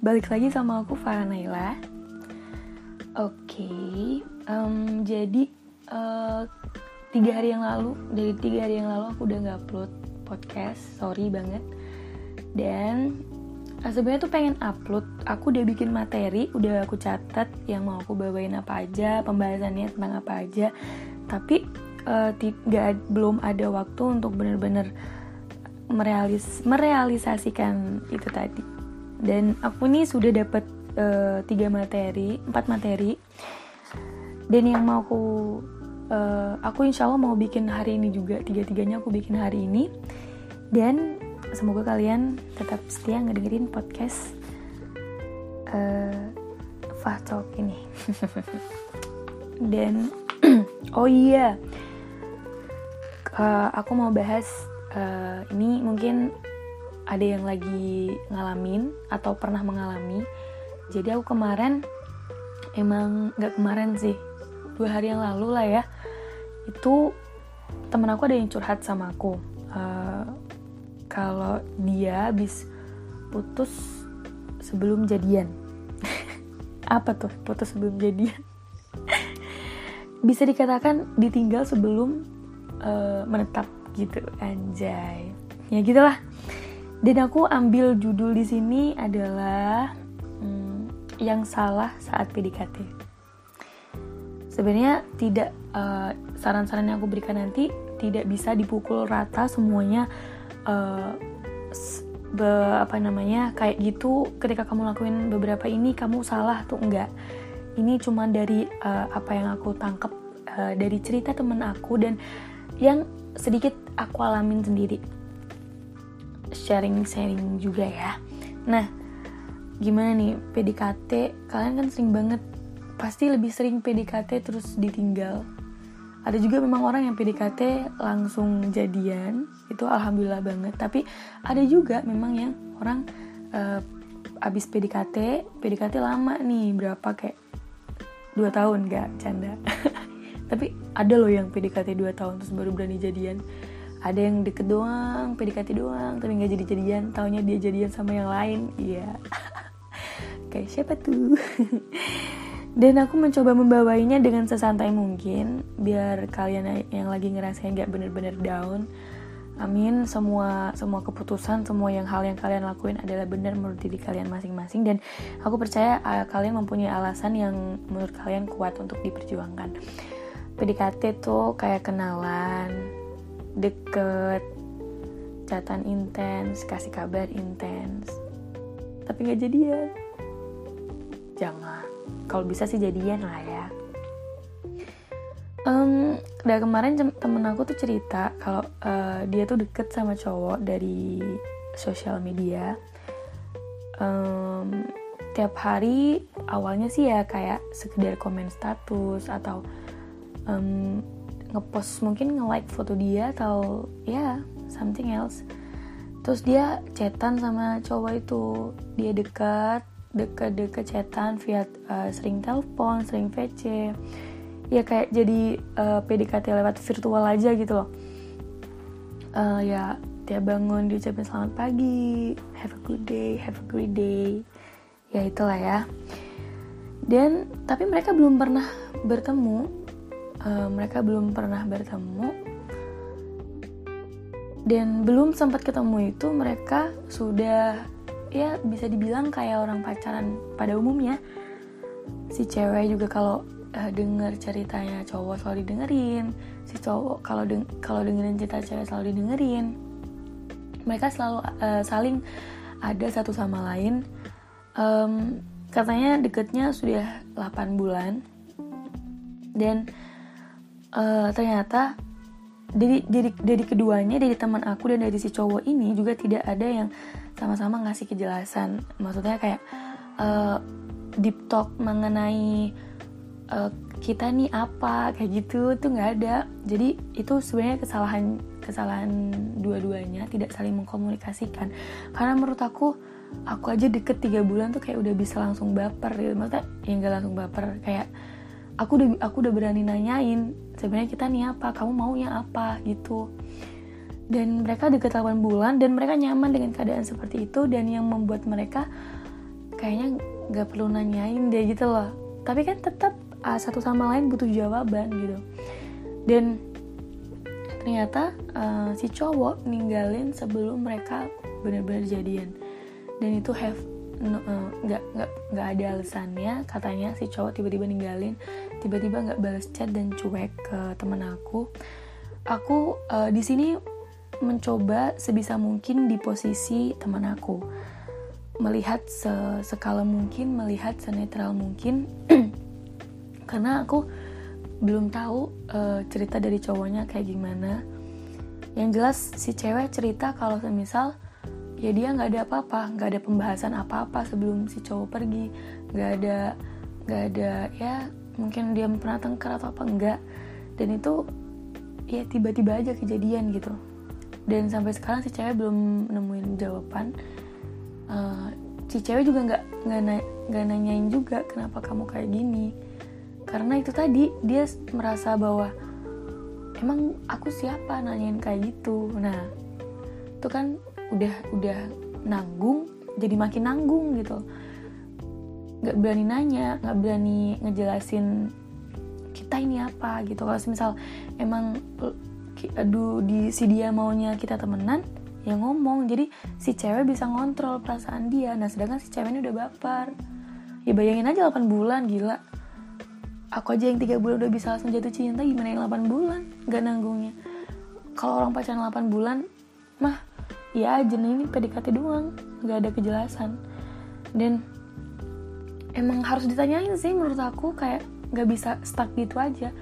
balik lagi sama aku Farah Naila. Oke, okay, um, jadi uh, tiga hari yang lalu, dari tiga hari yang lalu aku udah nggak upload podcast, sorry banget. Dan uh, sebenarnya tuh pengen upload, aku udah bikin materi, udah aku catat yang mau aku bawain apa aja, pembahasannya tentang apa aja. Tapi uh, gak, belum ada waktu untuk bener-bener merealis merealisasikan itu tadi dan aku nih sudah dapat uh, tiga materi empat materi. Dan yang mau aku uh, aku insya Allah mau bikin hari ini juga. Tiga tiganya aku bikin hari ini. Dan semoga kalian tetap setia ngedengerin podcast uh, Fah Talk ini. Dan oh iya uh, aku mau bahas uh, ini mungkin ada yang lagi ngalamin atau pernah mengalami. Jadi aku kemarin emang nggak kemarin sih dua hari yang lalu lah ya. Itu temen aku ada yang curhat sama aku uh, kalau dia habis putus sebelum jadian. Apa tuh putus sebelum jadian? Bisa dikatakan ditinggal sebelum uh, menetap gitu anjay. Ya gitulah dan aku ambil judul di sini adalah hmm, yang salah saat PDKT. Sebenarnya tidak uh, saran-saran yang aku berikan nanti tidak bisa dipukul rata semuanya uh, be, apa namanya kayak gitu ketika kamu lakuin beberapa ini kamu salah tuh enggak. Ini cuma dari uh, apa yang aku tangkap uh, dari cerita temen aku dan yang sedikit aku alamin sendiri sharing-sharing juga ya. Nah, gimana nih PDKT? Kalian kan sering banget, pasti lebih sering PDKT terus ditinggal. Ada juga memang orang yang PDKT langsung jadian, itu alhamdulillah banget. Tapi ada juga memang yang orang uh, abis PDKT, PDKT lama nih, berapa kayak dua tahun gak canda. Tapi ada loh yang PDKT 2 tahun terus baru berani jadian ada yang deket doang PDKT doang tapi nggak jadi jadian taunya dia jadian sama yang lain. Iya. Kayak siapa tuh? Dan aku mencoba membawainya dengan sesantai mungkin biar kalian yang lagi ngerasain gak bener-bener down. Amin semua semua keputusan semua yang hal yang kalian lakuin adalah benar menurut diri kalian masing-masing. Dan aku percaya uh, kalian mempunyai alasan yang menurut kalian kuat untuk diperjuangkan. PDKT tuh kayak kenalan, deket catatan intens kasih kabar intens. Tapi nggak jadian. Jangan. Kalau bisa sih jadian lah ya. Um, dari kemarin temen aku tuh cerita kalau uh, dia tuh deket sama cowok dari sosial media. Um, tiap hari awalnya sih ya kayak sekedar komen status atau um, ngepost mungkin nge-like foto dia atau ya yeah, something else. Terus dia chatan sama cowok itu. Dia dekat dekat-dekat chatan via uh, sering telepon sering VC ya kayak jadi uh, eh, PDKT lewat virtual aja gitu loh. Uh, ya dia bangun diucapin selamat pagi have a good day have a great day. Ya itulah ya. Dan tapi mereka belum pernah bertemu uh, mereka belum pernah bertemu. Dan belum sempat ketemu itu mereka sudah ya bisa dibilang kayak orang pacaran pada umumnya. Si cewek juga kalau uh, denger ceritanya cowok selalu didengerin si cowok kalau deng kalau dengerin cerita cewek selalu didengerin. Mereka selalu uh, saling ada satu sama lain. Um, katanya deketnya sudah 8 bulan. Dan uh, ternyata dari dari dari keduanya dari teman aku dan dari si cowok ini juga tidak ada yang sama-sama ngasih kejelasan. Maksudnya kayak uh, deep talk mengenai uh, kita nih apa kayak gitu tuh nggak ada. Jadi itu sebenarnya kesalahan kesalahan dua-duanya tidak saling mengkomunikasikan. Karena menurut aku aku aja deket tiga bulan tuh kayak udah bisa langsung baper gitu. Maksudnya ya nggak langsung baper kayak aku udah aku udah berani nanyain sebenarnya kita nih apa? Kamu maunya apa? gitu. Dan mereka deket 8 bulan dan mereka nyaman dengan keadaan seperti itu dan yang membuat mereka kayaknya nggak perlu nanyain deh gitu loh. Tapi kan tetap uh, satu sama lain butuh jawaban gitu. Dan ternyata uh, si cowok ninggalin sebelum mereka benar-benar jadian. Dan itu have nggak no, uh, nggak ada alasannya. Katanya si cowok tiba-tiba ninggalin tiba-tiba nggak balas chat dan cuek ke temen aku aku uh, di sini mencoba sebisa mungkin di posisi teman aku. Melihat se sekala mungkin melihat senetral mungkin. Karena aku belum tahu uh, cerita dari cowoknya kayak gimana. Yang jelas si cewek cerita kalau semisal ya dia nggak ada apa-apa nggak ada pembahasan apa-apa sebelum si cowok pergi. Nggak ada nggak ada ya mungkin dia pernah tengkar atau apa enggak. Dan itu ya tiba-tiba aja kejadian gitu. Dan sampai sekarang si cewek belum nemuin jawaban. Uh, si cewek juga nggak nggak na nanyain juga kenapa kamu kayak gini. Karena itu tadi dia merasa bahwa emang aku siapa nanyain kayak gitu? Nah itu kan udah udah nanggung jadi makin nanggung gitu nggak berani nanya nggak berani ngejelasin kita ini apa gitu. Kalau misal emang aduh di si dia maunya kita temenan ya ngomong. Jadi si cewek bisa ngontrol perasaan dia. Nah sedangkan si cewek ini udah baper. Ya bayangin aja 8 bulan gila. Aku aja yang tiga bulan udah bisa langsung jatuh cinta gimana yang 8 bulan? Gak nanggungnya. Kalau orang pacaran 8 bulan mah ya aja ini PDKT doang. Gak ada kejelasan. Dan emang harus ditanyain sih menurut aku kayak nggak bisa stuck gitu aja.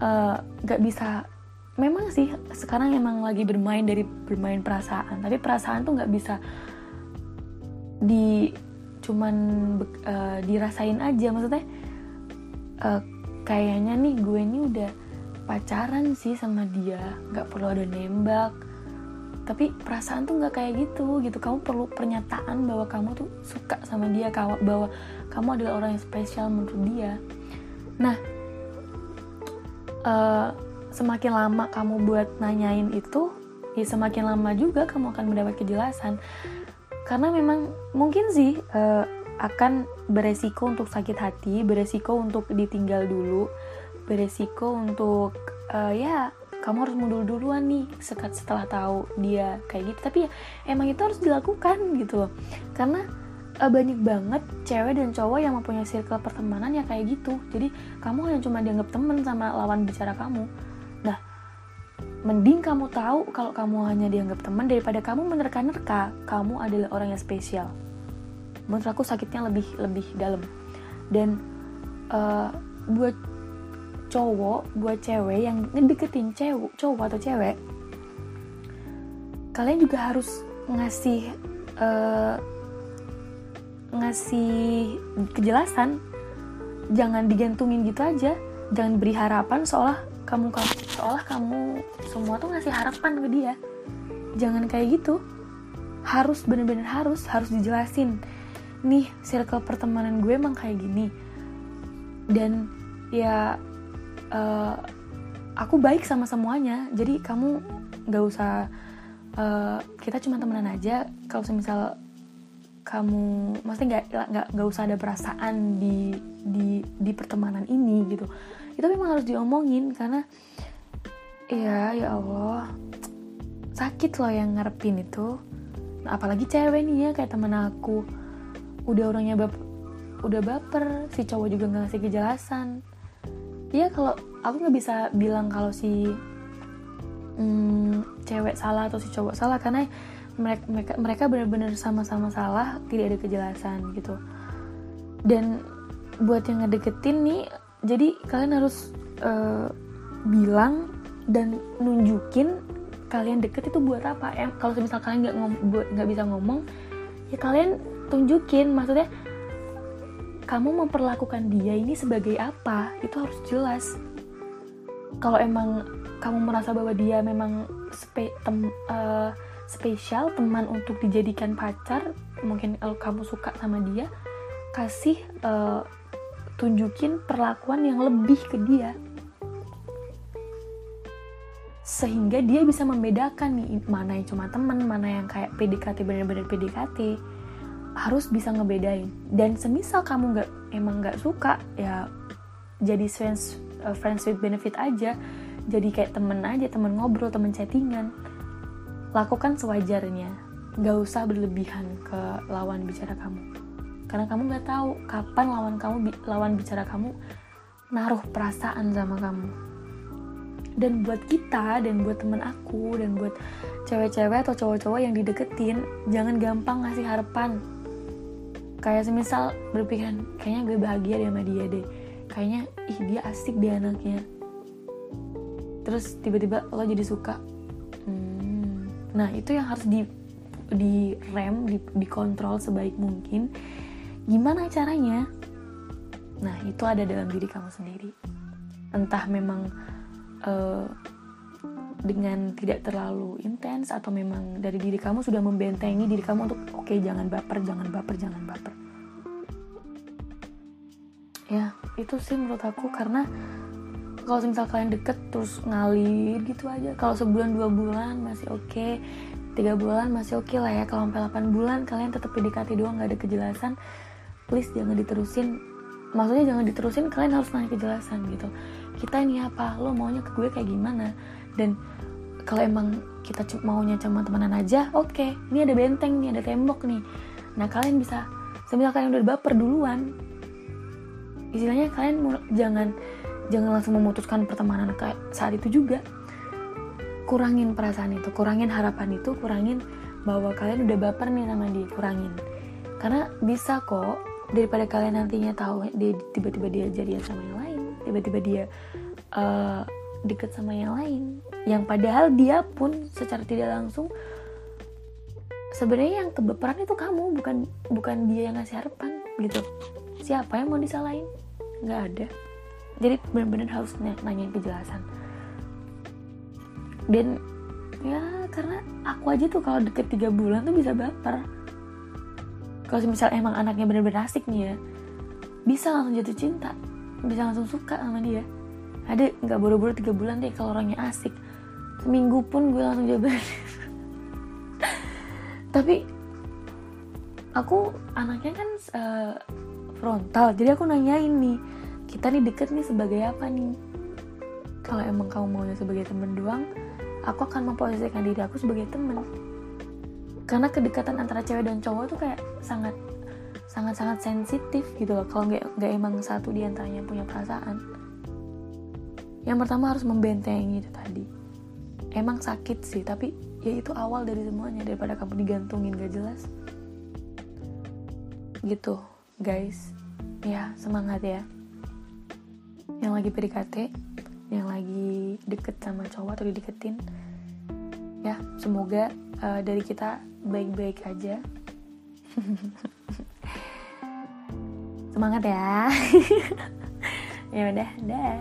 Eh, nggak uh, bisa. Memang sih sekarang emang lagi bermain dari bermain perasaan tapi perasaan tuh nggak bisa di cuman uh, dirasain aja. Maksudnya uh, kayaknya nih gue ini udah pacaran sih sama dia nggak perlu ada nembak tapi perasaan tuh nggak kayak gitu gitu kamu perlu pernyataan bahwa kamu tuh suka sama dia bahwa kamu adalah orang yang spesial menurut dia Nah, uh, semakin lama kamu buat nanyain itu, ya semakin lama juga kamu akan mendapat kejelasan. Karena memang mungkin sih uh, akan beresiko untuk sakit hati, beresiko untuk ditinggal dulu, beresiko untuk uh, ya kamu harus mundur duluan nih sekat setelah tahu dia kayak gitu. Tapi ya emang itu harus dilakukan gitu loh. Karena uh, banyak banget cewek dan cowok yang mempunyai circle pertemanan yang kayak gitu. Jadi kamu hanya cuma dianggap temen sama lawan bicara kamu. Nah mending kamu tahu kalau kamu hanya dianggap teman daripada kamu menerka-nerka kamu adalah orang yang spesial. Menurut aku sakitnya lebih lebih dalam. Dan uh, buat cowok buat cewek yang ngedeketin cewek cowok atau cewek kalian juga harus ngasih uh, ngasih kejelasan. Jangan digantungin gitu aja. Jangan beri harapan seolah kamu kamu seolah kamu semua tuh ngasih harapan ke dia. Jangan kayak gitu. Harus bener-bener harus harus dijelasin. Nih circle pertemanan gue emang kayak gini. Dan ya uh, aku baik sama semuanya. Jadi kamu nggak usah uh, kita cuma temenan aja. Kalau misal kamu maksudnya nggak nggak nggak usah ada perasaan di di di pertemanan ini gitu. Itu memang harus diomongin karena ya ya Allah sakit loh yang ngarepin itu. Nah, apalagi cewek nih ya kayak temen aku. Udah orangnya bap udah baper si cowok juga nggak ngasih kejelasan ya kalau aku nggak bisa bilang kalau si hmm, cewek salah atau si cowok salah karena mereka mereka, mereka benar-benar sama-sama salah tidak ada kejelasan gitu. Dan buat yang ngedeketin nih jadi kalian harus uh, bilang dan nunjukin kalian deket itu buat apa. Ya kalau misal kalian nggak nggak bisa ngomong ya kalian tunjukin maksudnya kamu memperlakukan dia ini sebagai apa itu harus jelas. Kalau emang kamu merasa bahwa dia memang spe, tem, uh, spesial teman untuk dijadikan pacar mungkin kalau kamu suka sama dia kasih uh, tunjukin perlakuan yang lebih ke dia. Sehingga dia bisa membedakan nih mana yang cuma teman mana yang kayak PDKT bener-bener PDKT harus bisa ngebedain. Dan semisal kamu nggak emang nggak suka ya jadi friends uh, friends with benefit aja. Jadi kayak temen aja temen ngobrol temen chattingan. Lakukan sewajarnya. Nggak usah berlebihan ke lawan bicara kamu. Karena kamu nggak tahu kapan lawan kamu lawan bicara kamu naruh perasaan sama kamu. Dan buat kita dan buat temen aku dan buat cewek-cewek atau cowok-cowok yang dideketin jangan gampang ngasih harapan kayak semisal berpikiran kayaknya gue bahagia deh sama dia deh. Kayaknya ih dia asik dia anaknya. Terus tiba-tiba lo jadi suka. Hmm. nah itu yang harus di di rem di dikontrol sebaik mungkin. Gimana caranya? Nah itu ada dalam diri kamu sendiri. Entah memang uh, dengan tidak terlalu intens atau memang dari diri kamu sudah membentengi diri kamu untuk oke okay, jangan baper jangan baper jangan baper. Ya itu sih menurut aku karena kalau misal kalian deket terus ngalir gitu aja kalau sebulan dua bulan masih oke okay. tiga bulan masih oke okay lah ya kalau sampai 8 bulan kalian tetap PDKT doang nggak ada kejelasan please jangan diterusin. Maksudnya jangan diterusin kalian harus nanya kejelasan gitu. Kita ini apa? Lo maunya ke gue kayak gimana dan kalau emang kita maunya cuma temenan aja oke. Okay. ini ada benteng nih ada tembok nih. Nah kalian bisa semisal kalian udah baper duluan istilahnya kalian jangan jangan langsung memutuskan pertemanan saat itu juga. Kurangin perasaan itu kurangin harapan itu kurangin bahwa kalian udah baper nih sama dia kurangin. Karena bisa kok daripada kalian nantinya tahu dia tiba-tiba dia jadian sama yang lain tiba-tiba dia uh, deket sama yang lain. Yang padahal dia pun secara tidak langsung sebenarnya yang kebeperan itu kamu bukan bukan dia yang ngasih harapan gitu. Siapa yang mau disalahin? Nggak ada. Jadi benar-benar harus nanya kejelasan. Dan ya karena aku aja tuh kalau deket tiga bulan tuh bisa baper. Kalau misal emang anaknya benar-benar asik nih ya bisa langsung jatuh cinta bisa langsung suka sama dia ada nggak buru-buru tiga bulan deh kalau orangnya asik. Seminggu pun gue langsung jawaban tapi aku anaknya kan uh, frontal jadi aku nanyain nih kita nih deket nih sebagai apa nih? Kalau emang kamu maunya sebagai temen doang aku akan memposisikan diri aku sebagai temen. Karena kedekatan antara cewek dan cowok tuh kayak sangat sangat sangat sensitif gitu loh. Kalau nggak nggak emang satu di antaranya punya perasaan yang pertama harus membentengi itu tadi. Emang sakit sih tapi ya itu awal dari semuanya daripada kamu digantungin gak jelas. Gitu guys. Ya semangat ya. Yang lagi PDKT yang lagi deket sama cowok atau dideketin ya semoga uh, dari kita baik-baik aja. Semangat ya. Ya udah dah